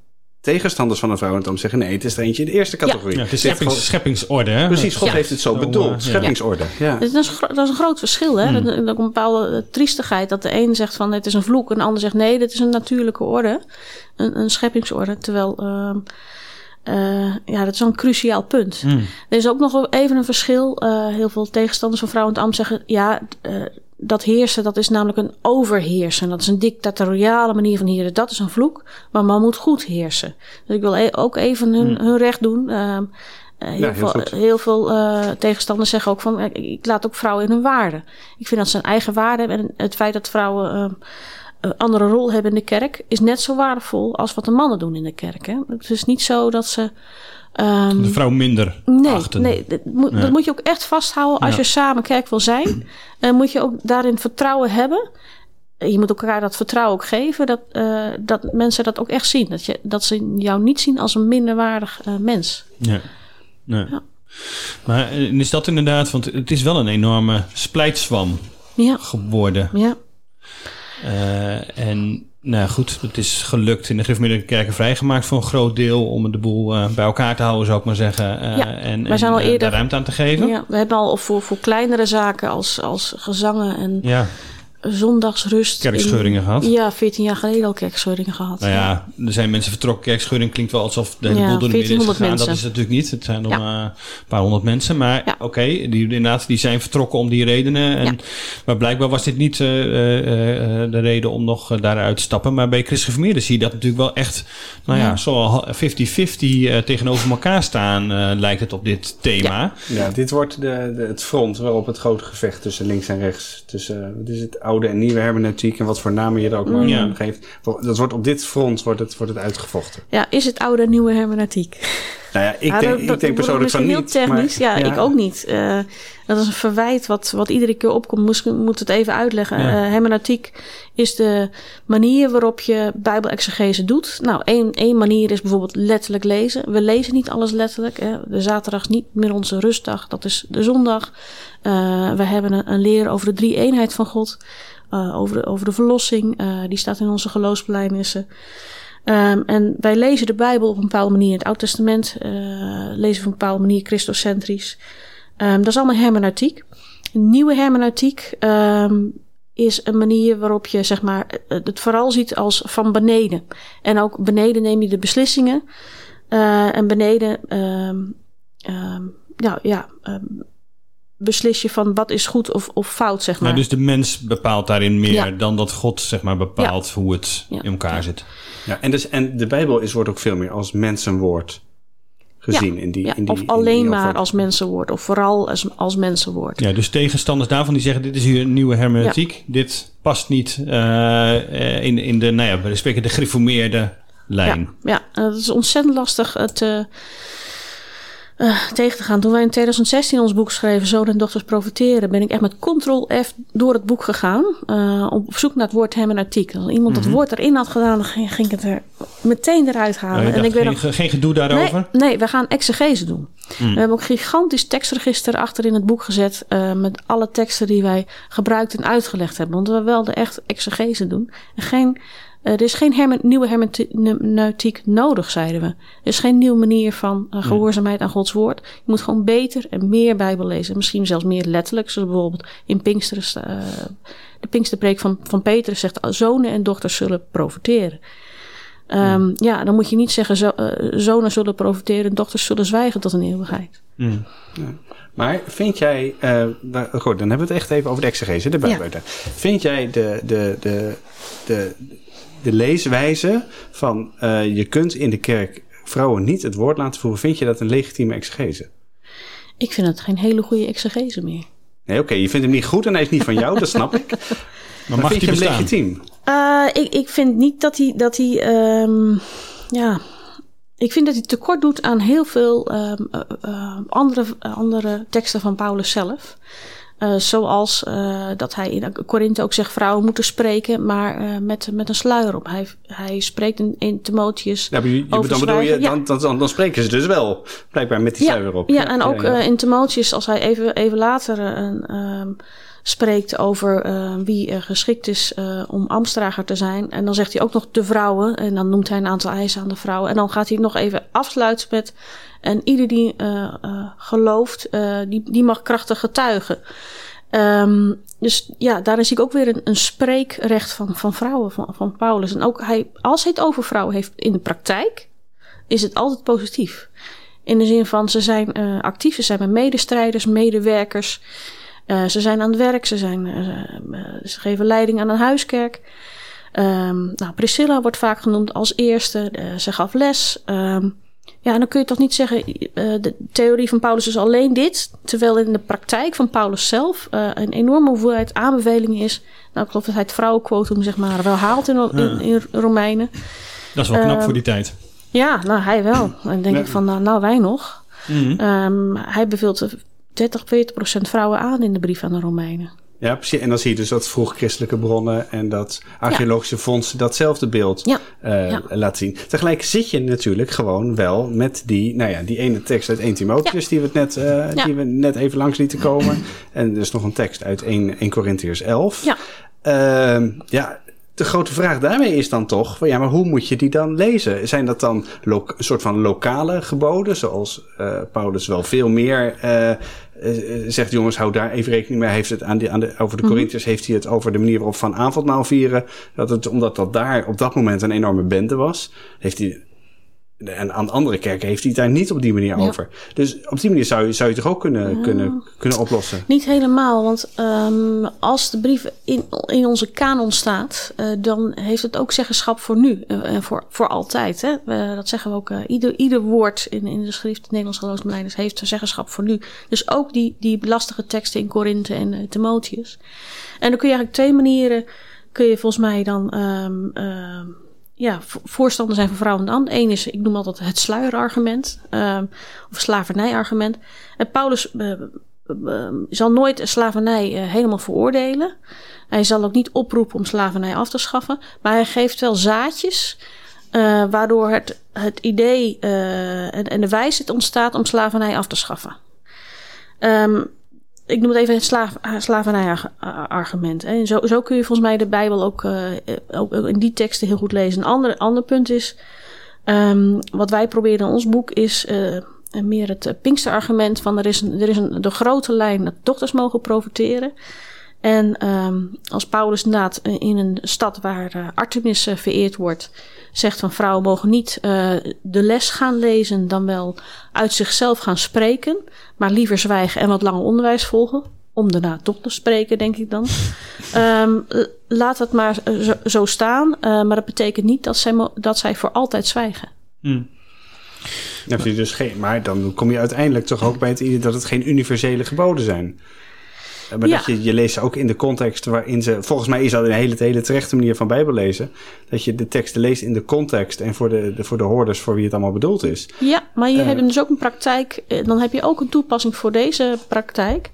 tegenstanders van een vrouw en om zeggen nee, het is er eentje in de eerste categorie. Ja, het is scheppings, scheppingsorde. Hè? Precies, God heeft het zo bedoeld. scheppingsorde. Ja. Dat, is, dat is een groot verschil. Hè? Mm. Dat, dat een bepaalde triestigheid dat de een zegt van het is een vloek en de ander zegt nee, dit is een natuurlijke orde. Een, een scheppingsorde. Terwijl. Uh, uh, ja, dat is een cruciaal punt. Mm. Er is ook nog even een verschil. Uh, heel veel tegenstanders van vrouwen in het ambt zeggen... ja, uh, dat heersen, dat is namelijk een overheersen. Dat is een dictatoriale manier van heersen. Dat is een vloek, maar man moet goed heersen. Dus ik wil e ook even hun, mm. hun recht doen. heel, ja, heel, veel, heel veel tegenstanders zeggen ook van... ik laat ook vrouwen in hun waarde. Ik vind dat ze een eigen waarde hebben. En het feit dat vrouwen een andere rol hebben in de kerk, is net zo waardevol als wat de mannen doen in de kerk. Hè? Het is niet zo dat ze. Um, de vrouw minder nee, achten. Nee, dat moet, ja. dat moet je ook echt vasthouden. Als ja. je samen kerk wil zijn, uh, moet je ook daarin vertrouwen hebben. Je moet elkaar dat vertrouwen ook geven, dat, uh, dat mensen dat ook echt zien. Dat, je, dat ze jou niet zien als een minderwaardig uh, mens. Ja. Nee. ja. Maar is dat inderdaad, want het is wel een enorme splijtswam geworden. Ja. Uh, en nou goed, het is gelukt in de gereformeerde kerken vrijgemaakt voor een groot deel om de boel uh, bij elkaar te houden, zou ik maar zeggen. Uh, ja, en, en, al eerder, daar ruimte aan te geven. Ja, we hebben al voor, voor kleinere zaken als, als gezangen en ja. Zondagsrust. Kerkscheuringen in, gehad? Ja, 14 jaar geleden al kerkscheuringen gehad. Nou ja, er zijn mensen vertrokken. Kerkscheuring klinkt wel alsof de hele ja, boel door de midden is gegaan. Mensen. Dat is natuurlijk niet. Het zijn nog ja. een paar honderd mensen. Maar ja. oké, okay, die inderdaad, die zijn vertrokken om die redenen. En, Maar blijkbaar was dit niet uh, uh, uh, de reden om nog daaruit te stappen. Maar bij christgeformeerden zie je dat natuurlijk wel echt, nou ja, zo 50-50 tegenover elkaar staan, lijkt het op dit thema. Ja, dit wordt de, de, het front waarop het grote gevecht tussen links en rechts, tussen, wat is het, oude en nieuwe hermeneutiek en wat voor namen je er ook maar aan geeft. Dat wordt op dit front wordt het, wordt het uitgevochten. Ja, is het oude en nieuwe hermeneutiek? Nou ja, ik denk, dat- ik denk persoonlijk van misschien niet. heel technisch. maar- ja, ik ook niet. Eh, dat is een verwijt wat, wat iedere keer opkomt. Misschien moet het even uitleggen. Ja. Eh, hermeneutiek is de manier waarop je bijbelexegese doet. Nou, één, één manier is bijvoorbeeld letterlijk lezen. We lezen niet alles letterlijk. Hè. De zaterdag is niet meer onze rustdag. Dat is de zondag. Eh, we hebben een, een leer over de drie eenheid van God. Over, de, over de verlossing. Die staat in onze geloofsbelijnissen. Ehm, en wij lezen de Bijbel op een bepaalde manier. In het Oude Testament eh, lezen we op een bepaalde manier christocentrisch. Ehm, dat is allemaal hermeneutiek. Nieuwe hermeneutiek ehm, is een manier waarop je zeg maar, eh, het vooral ziet als van beneden. En ook beneden neem je de beslissingen. eh, en beneden nou, ja, beslis je van wat is goed of, of fout, zeg maar. Nou, dus de mens bepaalt daarin meer Ja. dan dat God zeg maar, bepaalt hoe het Ja. in elkaar zit. Ja, en, dus, en de Bijbel is, wordt ook veel meer als mensenwoord gezien. in die, ja, in die, of in alleen die maar als mensenwoord. Of vooral als, als mensenwoord. Ja, dus tegenstanders daarvan die zeggen: dit is hier een nieuwe hermeneutiek. Dit past niet eh, eh, in, in de, nou ja, we spreken de gereformeerde lijn. Ja, ja het is ontzettend lastig het eh, tegen te gaan. Toen wij in 2016 ons boek schreven, Zoon en Dochters Profiteren, ben ik echt met ctrl-F door het boek gegaan. eh, op zoek naar het woord hermeneutiek. Als iemand het woord erin had gedaan, dan ging, ging ik het er meteen eruit halen. Nou, en dacht, ik geen, nog- geen gedoe daarover? Nee, nee, we gaan exegese doen. We hebben ook een gigantisch tekstregister achter in het boek gezet. eh, met alle teksten die wij gebruikt en uitgelegd hebben. Want we wilden echt exegese doen. En geen, er is geen herme- nieuwe hermeneutiek nodig, zeiden we. Er is geen nieuwe manier van eh, gehoorzaamheid aan Gods woord. Je moet gewoon beter en meer Bijbel lezen. Misschien zelfs meer letterlijk. Zoals bijvoorbeeld in Pinksteren. eh, de Pinksterpreek van, van Petrus zegt: zonen en dochters zullen profiteren. Ehm, Ja, dan moet je niet zeggen: zo, eh, zonen zullen profiteren, dochters zullen zwijgen tot een eeuwigheid. Mm. Maar vind jij, eh, goed, dan hebben we het echt even over de exegese, de Bijbel. Vind jij de, de, de, de, de leeswijze van eh, je kunt in de kerk vrouwen niet het woord laten voeren, vind je dat een legitieme exegese? Ik vind het geen hele goede exegese meer. Nee, oké, je vindt hem niet goed en hij is niet van jou, dat snap ik. Maar, mag vind je hem bestaan? legitiem? Eh, ik, ik vind niet dat hij. Dat hij ehm, ja. Ik vind dat hij tekort doet aan heel veel ehm, eh, eh, andere, andere teksten van Paulus zelf. Eh, zoals eh, dat hij in Korinthe ook zegt: vrouwen moeten spreken, maar eh, met, met een sluier op. Hij, hij spreekt in, in Timotheus. Ja, maar je- over dan bedoel je. Ja. dan, dan, dan, dan spreken ze dus wel, blijkbaar met die sluier op. Ja, en ook in Timotheus, als hij even, even later een, ehm, spreekt over eh, wie eh, geschikt is eh, om ambtsdrager te zijn. En dan zegt hij ook nog de vrouwen. En dan noemt hij een aantal eisen aan de vrouwen. En dan gaat hij nog even afsluiten met. En ieder die eh, gelooft, die, die mag krachtig getuigen. Ehm, dus ja, daar zie ik ook weer een, een spreekrecht van, van vrouwen, van, van Paulus. En ook hij, als hij het over vrouwen heeft in de praktijk, is het altijd positief. In de zin van ze zijn actief, ze zijn met medestrijders, medewerkers. Eh, ze zijn aan het werk, ze, zijn, eh, eh, ze geven leiding aan een huiskerk. Ehm, nou, Priscilla wordt vaak genoemd als eerste. ze gaf les. Ehm, ja, en dan kun je toch niet zeggen, de theorie van Paulus is alleen dit. Terwijl in de praktijk van Paulus zelf een enorme hoeveelheid aanbevelingen is. Nou, ik geloof dat hij het vrouwenquotum zeg maar wel haalt in, in, in Romeinen. Dat is wel knap Ehm, voor die tijd. Ja, nou hij wel. En dan denk ik van, nou, nou wij nog. Mhm. Hij beveelt 30, 40 procent vrouwen aan in de brief aan de Romeinen. Ja, precies. En dan zie je dus dat vroeg christelijke bronnen en dat archeologische fondsen datzelfde beeld Ja. eh, Ja. laten zien. Tegelijk zit je natuurlijk gewoon wel met die, nou ja, die ene tekst uit 1 Timotheus die, we net, eh, die we net even langs lieten komen. en dus nog een tekst uit 1, 1 Corinthiërs 11. Ja. Ehm, ja, de grote vraag daarmee is dan toch, ja, maar hoe moet je die dan lezen? Zijn dat dan een soort van lokale geboden, zoals eh, Paulus wel veel meer eh, zegt, jongens, hou daar even rekening mee. Hij heeft het aan die, aan de, over de Mhm. Corinthiërs heeft hij het over de manier waarop van avondmaal vieren. Dat het, omdat dat daar op dat moment een enorme bende was, heeft hij En aan andere kerken heeft hij het daar niet op die manier Ja. over. Dus op die manier zou je, zou je het toch ook kunnen, kunnen, kunnen oplossen. Niet helemaal, want ehm, als de brief in, in onze kanon staat, eh, dan heeft het ook zeggenschap voor nu eh, en voor, voor altijd. Hè? Dat zeggen we ook. eh, ieder, ieder woord in, in de schrift, de Nederlands geloofsbelijdenis, heeft zeggenschap voor nu. Dus ook die, die lastige teksten in Korinthe en eh, Timotheus. En dan kun je eigenlijk twee manieren, kun je volgens mij dan ehm, ehm, ja, vo- voorstander zijn van vrouwen en ambt. Eén is, ik noem altijd het sluierargument, ehm, of slavernijargument. En Paulus eh, eh, zal nooit slavernij eh, helemaal veroordelen. Hij zal ook niet oproepen om slavernij af te schaffen. Maar hij geeft wel zaadjes. eh, waardoor het, het idee eh, en, en de wijsheid ontstaat om slavernij af te schaffen. Ehm, ik noem het even het slaaf, slavernij-argument. En zo, zo kun je volgens mij de Bijbel ook, eh, ook in die teksten heel goed lezen. Een ander, ander punt is, ehm, wat wij proberen in ons boek, is eh, meer het eh, Pinksterargument van er is, een, er is een, de grote lijn dat dochters mogen profiteren. En ehm, als Paulus inderdaad eh, in een stad waar eh, Artemis eh, vereerd wordt, zegt van vrouwen mogen niet eh, de les gaan lezen, dan wel uit zichzelf gaan spreken, maar liever zwijgen en wat langer onderwijs volgen. Om daarna toch te spreken, denk ik dan. Ehm, laat het maar zo, zo staan, eh, maar dat betekent niet dat zij, dat zij voor altijd zwijgen. Hm. Dan heb je dus geen, maar dan kom je uiteindelijk toch ook bij het idee dat het geen universele geboden zijn. Eh, Maar Ja. dat je, je leest ze ook in de context waarin ze... Volgens mij is dat een hele, hele terechte manier van Bijbel lezen. Dat je de teksten leest in de context en voor de, de, voor de hoorders voor wie het allemaal bedoeld is. Ja, maar je Eh. hebt dus ook een praktijk. eh, Dan heb je ook een toepassing voor deze praktijk.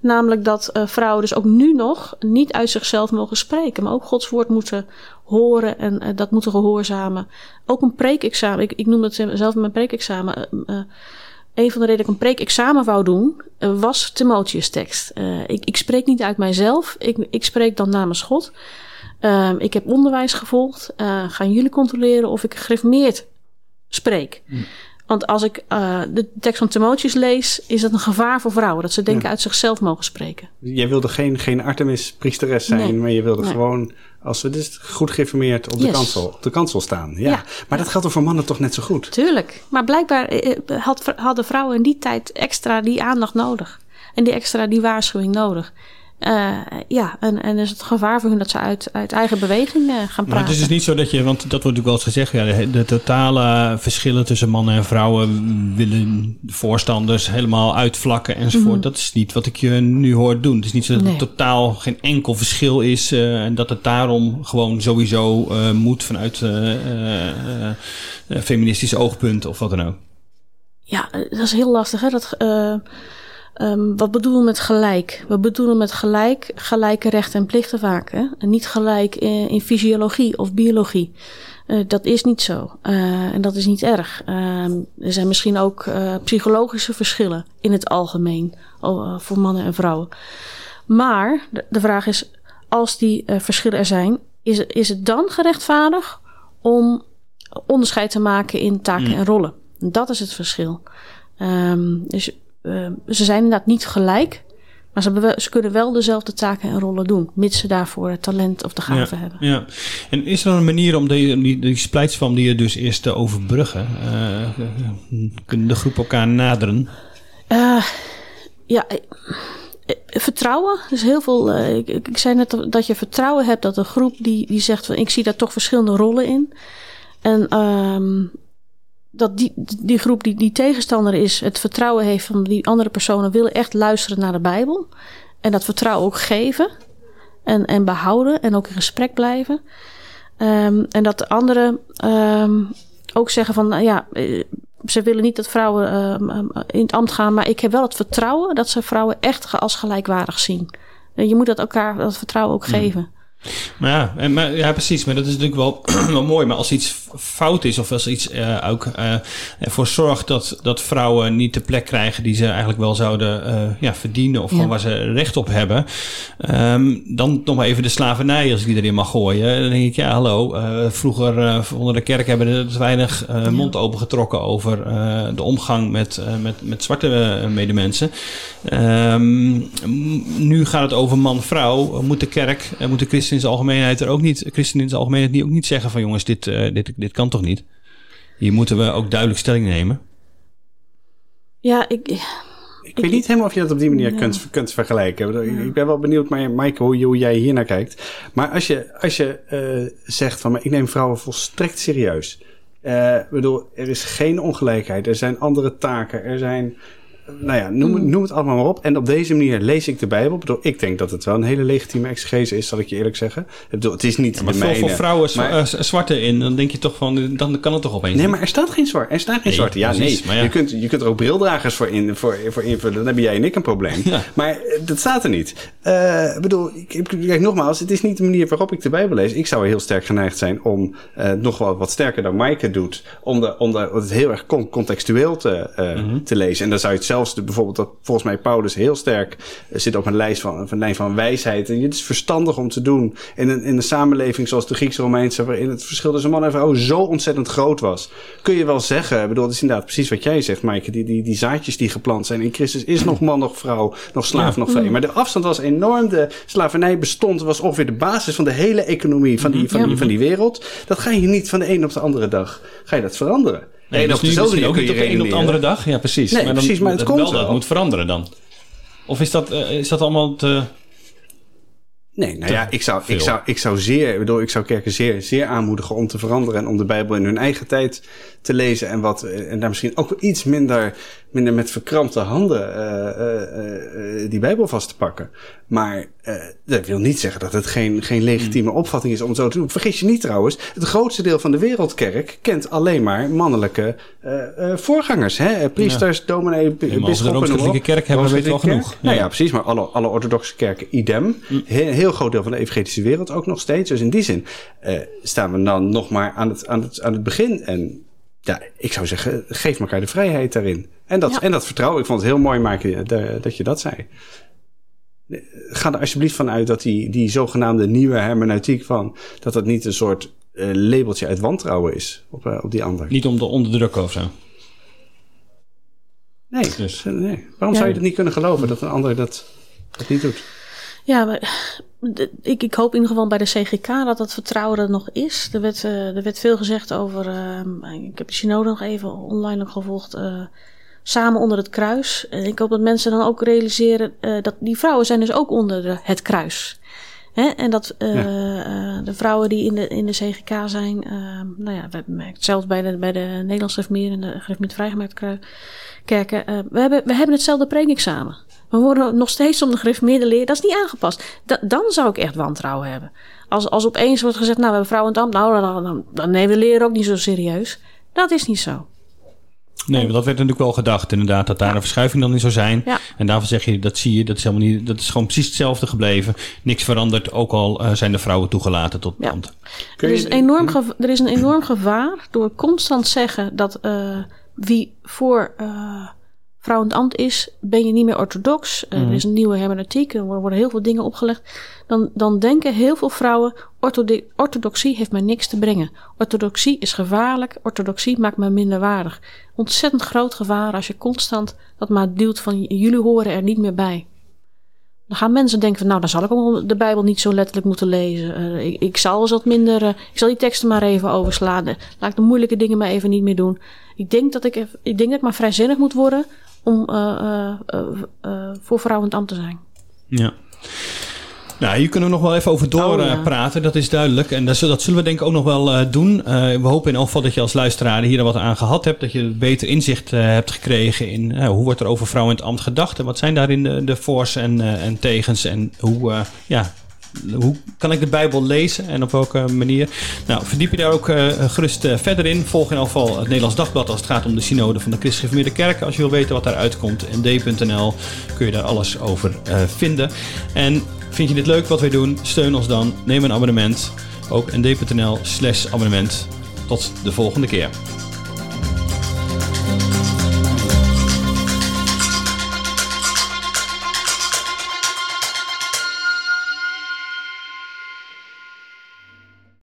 Namelijk dat vrouwen dus ook nu nog niet uit zichzelf mogen spreken. Maar ook Gods woord moeten horen en dat moeten gehoorzamen. Ook een preekexamen. Ik, ik noem het zelf in mijn preekexamen. eh, een van de redenen dat ik een preekexamen wou doen, eh, was Timotheus tekst. Eh, ik, ik spreek niet uit mijzelf. Ik, ik spreek dan namens God. Ehm, ik heb onderwijs gevolgd. Eh, gaan jullie controleren of ik gereformeerd spreek? Want als ik eh, de tekst van Timotheus lees, is dat een gevaar voor vrouwen. Dat ze denken Ja. uit zichzelf mogen spreken. Jij wilde geen, geen Artemis-priesteres zijn, Nee. maar je wilde Nee. gewoon, als we dus goed geïnformeerd op de, Yes. kansel, op de kansel staan. Ja. Ja. Maar dat geldt er voor mannen toch net zo goed? Tuurlijk. Maar blijkbaar eh, eh, had, hadden vrouwen in die tijd extra die aandacht nodig. En die extra die waarschuwing nodig. Eh, ja, en, en is het gevaar voor hun dat ze uit, uit eigen beweging eh, gaan Maar praten. het is dus niet zo dat je, want dat wordt natuurlijk wel eens gezegd, ja, de, de totale verschillen tussen mannen en vrouwen willen de voorstanders helemaal uitvlakken enzovoort. Dat is niet wat ik je nu hoor doen. Het is niet zo dat Mhm. Nee. er totaal geen enkel verschil is eh, en dat het daarom gewoon sowieso moet vanuit feministisch oogpunt of wat dan ook. Ja, dat is heel lastig. Hè? Dat, ehm, wat bedoelen we met gelijk? We bedoelen met gelijk gelijke rechten en plichten vaak. Hè? En niet gelijk in, in fysiologie of biologie. Eh, dat is niet zo. Eh, en dat is niet erg. Ehm, er zijn misschien ook eh, psychologische verschillen in het algemeen voor mannen en vrouwen. Maar de, de vraag is, als die verschillen er zijn, is, het- is het dan gerechtvaardigd om onderscheid te maken in taken en rollen? Dat is het verschil. Ehm, dus ehm, ze zijn inderdaad niet gelijk, maar ze, hebben wel- ze kunnen wel dezelfde taken en rollen doen, mits ze daarvoor het talent of de gave hebben. Ja. En is er een manier om die, die, die splijtswam die je dus eerst te overbruggen? Eh, kunnen de groep elkaar naderen? Eh, ja, eh, vertrouwen. Dus heel veel. ik, ik zei net dat- dat je vertrouwen hebt dat een groep die, die zegt van ik zie daar toch verschillende rollen in. En ehm, dat die, die groep die, die tegenstander is, het vertrouwen heeft van die andere personen willen echt luisteren naar de Bijbel. En dat vertrouwen ook geven. En, en behouden en ook in gesprek blijven. Ehm, en dat de anderen ehm, ook zeggen van nou ja, eh, ze willen niet dat vrouwen ehm, in het ambt gaan, maar ik heb wel het vertrouwen dat ze vrouwen echt als gelijkwaardig zien. En je moet dat elkaar dat vertrouwen ook geven. Maar ja, en, maar, ja, precies. Maar dat is natuurlijk wel, wel mooi. Maar als iets fout is, of als iets eh, ook eh, ervoor zorgt dat, dat vrouwen niet de plek krijgen die ze eigenlijk wel zouden eh, ja, verdienen, of Ja. gewoon waar ze recht op hebben, ehm, dan nog maar even de slavernij, als ik die erin mag gooien. Dan denk ik, ja, hallo. vroeger uh, onder de kerk hebben er te weinig uh, mond opengetrokken over uh, de omgang met, uh, met, met zwarte medemensen. Um, nu gaat het over man-vrouw. Moet de kerk, moet de christen in zijn algemeenheid er ook niet, christen in zijn algemeenheid niet, ook niet zeggen van jongens, dit, uh, dit, dit kan toch niet? Hier moeten we ook duidelijk stelling nemen. Ja, ik, Ik weet niet helemaal of je dat op die manier kunt, kunt vergelijken. Ik ben wel benieuwd, maar Maaike, hoe, hoe jij hier naar kijkt. Maar als je, als je eh, zegt van, maar ik neem vrouwen volstrekt serieus. Eh, Ik bedoel, er is geen ongelijkheid. Er zijn andere taken. Er zijn, nou ja, noem, het- noem het allemaal maar op. En op deze manier lees ik de Bijbel. Ik bedoel, ik denk dat het wel een hele legitieme exegese is, zal ik je eerlijk zeggen. Ik bedoel, het is niet Maar de veel voor vrouwen zwa- maar- eh, zwarte in, dan denk je toch van, dan kan het toch opeens. Nee, maar er staat geen zwart. Er staat geen Nee, zwarte. Ja, precies, nee. maar ja. Je, kunt, je kunt er ook brildragers voor, in, voor, voor invullen. Dan hebben jij en ik een probleem. Ja. Maar eh, dat staat er niet. Eh, Ik bedoel, ik, ik- kijk nogmaals, het is niet de manier waarop ik de Bijbel lees. Ik zou heel sterk geneigd zijn om eh, nog wel wat sterker dan Maaike doet. Om, de, om de, het heel erg con- contextueel te, eh, Mhm. te lezen. En dan zou je het zelfs, de, bijvoorbeeld, dat volgens mij Paulus heel sterk eh, zit op een lijst van, een lijn van wijsheid. En het is verstandig om te doen in een, in een samenleving zoals de Grieks-Romeinse, waarin het verschil tussen man en vrouw zo ontzettend groot was. Kun je wel zeggen, ik bedoel, het is inderdaad precies wat jij zegt, Maaike. Die, die, die zaadjes die geplant zijn in Christus is nog man, nog vrouw, nog slaaf, Ja. nog vrij. Maar de afstand was enorm. De slavernij bestond, was ongeveer de basis van de hele economie van die, van die, van die wereld. Dat ga je niet van de een op de andere dag, ga je dat veranderen. Nee, En dus nu misschien ook niet op de een op de redeneren. andere dag. Ja, precies. Nee, dan, precies, maar het dat komt wel, dat moet veranderen dan. Of is dat, eh, is dat allemaal te... Nee, nou ja, ik zou, veel. ik zou, ik zou zeer, ik bedoel, ik zou kerken zeer, zeer aanmoedigen om te veranderen en om de Bijbel in hun eigen tijd te lezen en wat, eh, en daar misschien ook iets minder, minder met verkrampte handen eh, eh, die Bijbel vast te pakken. Maar dat wil niet zeggen dat het geen, geen legitieme Hmm. opvatting is om zo te doen. Vergis je niet trouwens, het grootste deel van de wereldkerk kent alleen maar mannelijke voorgangers. Hè? Priesters, dominee, b- maar als we kerk hebben, weten we wel genoeg. Nou Ja. ja, precies, maar alle, alle orthodoxe kerken idem. Heel, heel groot deel van de evangelische wereld ook nog steeds. Dus in die zin eh, staan we dan nog maar aan het, aan, het, aan het begin. En ja, ik zou zeggen, geef elkaar de vrijheid daarin. En dat, Ja. en dat vertrouwen. Ik vond het heel mooi, Maaike, dat, dat je dat zei. Ga er alsjeblieft van uit dat die, die zogenaamde nieuwe hermeneutiek van... dat dat niet een soort eh, labeltje uit wantrouwen is op, eh, op die ander. Niet om te onderdrukken of zo. Nee, Dus. nee. waarom Ja. zou je dat niet kunnen geloven dat een ander dat, dat niet doet? Ja, maar ik, ik hoop in ieder geval bij de CGK dat dat vertrouwen er nog is. Er werd, eh, er werd veel gezegd over. eh, ik heb de synode nog even online nog gevolgd. eh, samen onder het kruis. En ik hoop dat mensen dan ook realiseren dat die vrouwen zijn dus ook onder de, het kruis. Hè? En dat de vrouwen die in de, in de CGK zijn, nou ja, we merken hetzelfde bij de, bij de Nederlandse Gereformeerde en de Gereformeerd Vrijgemaakt kerken. we, hebben, we hebben hetzelfde preekexamen. We worden nog steeds om de gereformeerde leer. Dat is niet aangepast. Da- dan zou ik echt wantrouwen hebben. Als, als opeens wordt gezegd, nou, we hebben vrouwen in het ambt. Nou, dan, dan, dan nemen we de leer ook niet zo serieus. Dat is niet zo. Nee, want dat werd natuurlijk wel gedacht inderdaad, dat daar een verschuiving dan in zou zijn. Ja. En daarvan zeg je, dat zie je, dat is helemaal niet, dat is gewoon precies hetzelfde gebleven. Niks veranderd, ook al eh, zijn de vrouwen toegelaten tot Ja. ambt. Er is, een enorm geva- er is een enorm gevaar door constant zeggen dat eh, wie voor eh vrouw in het ambt is, ben je niet meer orthodox. Eh, Er is een nieuwe hermeneutiek, er worden heel veel dingen opgelegd. Dan, dan denken heel veel vrouwen, orthodoxie heeft mij niks te brengen. Orthodoxie is gevaarlijk, orthodoxie maakt me minder waardig. Ontzettend groot gevaar als je constant dat maar duwt van jullie horen er niet meer bij. Dan gaan mensen denken van, nou, dan zal ik ook de Bijbel niet zo letterlijk moeten lezen. Eh, ik, ik zal eens wat minder, eh, ik zal die teksten maar even overslaan. Laat ik de moeilijke dingen maar even niet meer doen. Ik denk dat ik, ik denk dat ik maar vrijzinnig moet worden om eh, eh, voor vrouwen in het ambt te zijn. Ja. Nou, hier kunnen we nog wel even over Oh, ja. doorpraten, praten. dat is duidelijk. En dat, zullen- dat zullen we denk ik ook nog wel doen. We hopen in elk geval dat je als luisteraar hier er wat aan gehad hebt. Dat je beter inzicht hebt gekregen in hoe wordt er over vrouwen in het ambt gedacht. En wat zijn daarin de, de voor's en, en tegens. En hoe, ja, hoe kan ik de Bijbel lezen en op welke manier? Nou, verdiep je daar ook eh, gerust eh, verder in. Volg in elk geval het Nederlands Dagblad als het gaat om de synode van de Christelijke Gereformeerde Kerk. Als je wil weten wat daaruit komt, nd.nl kun je daar alles over eh, vinden. En vind je dit leuk wat wij doen? Steun ons dan. Neem een abonnement. Ook nd.nl slash abonnement. Tot de volgende keer.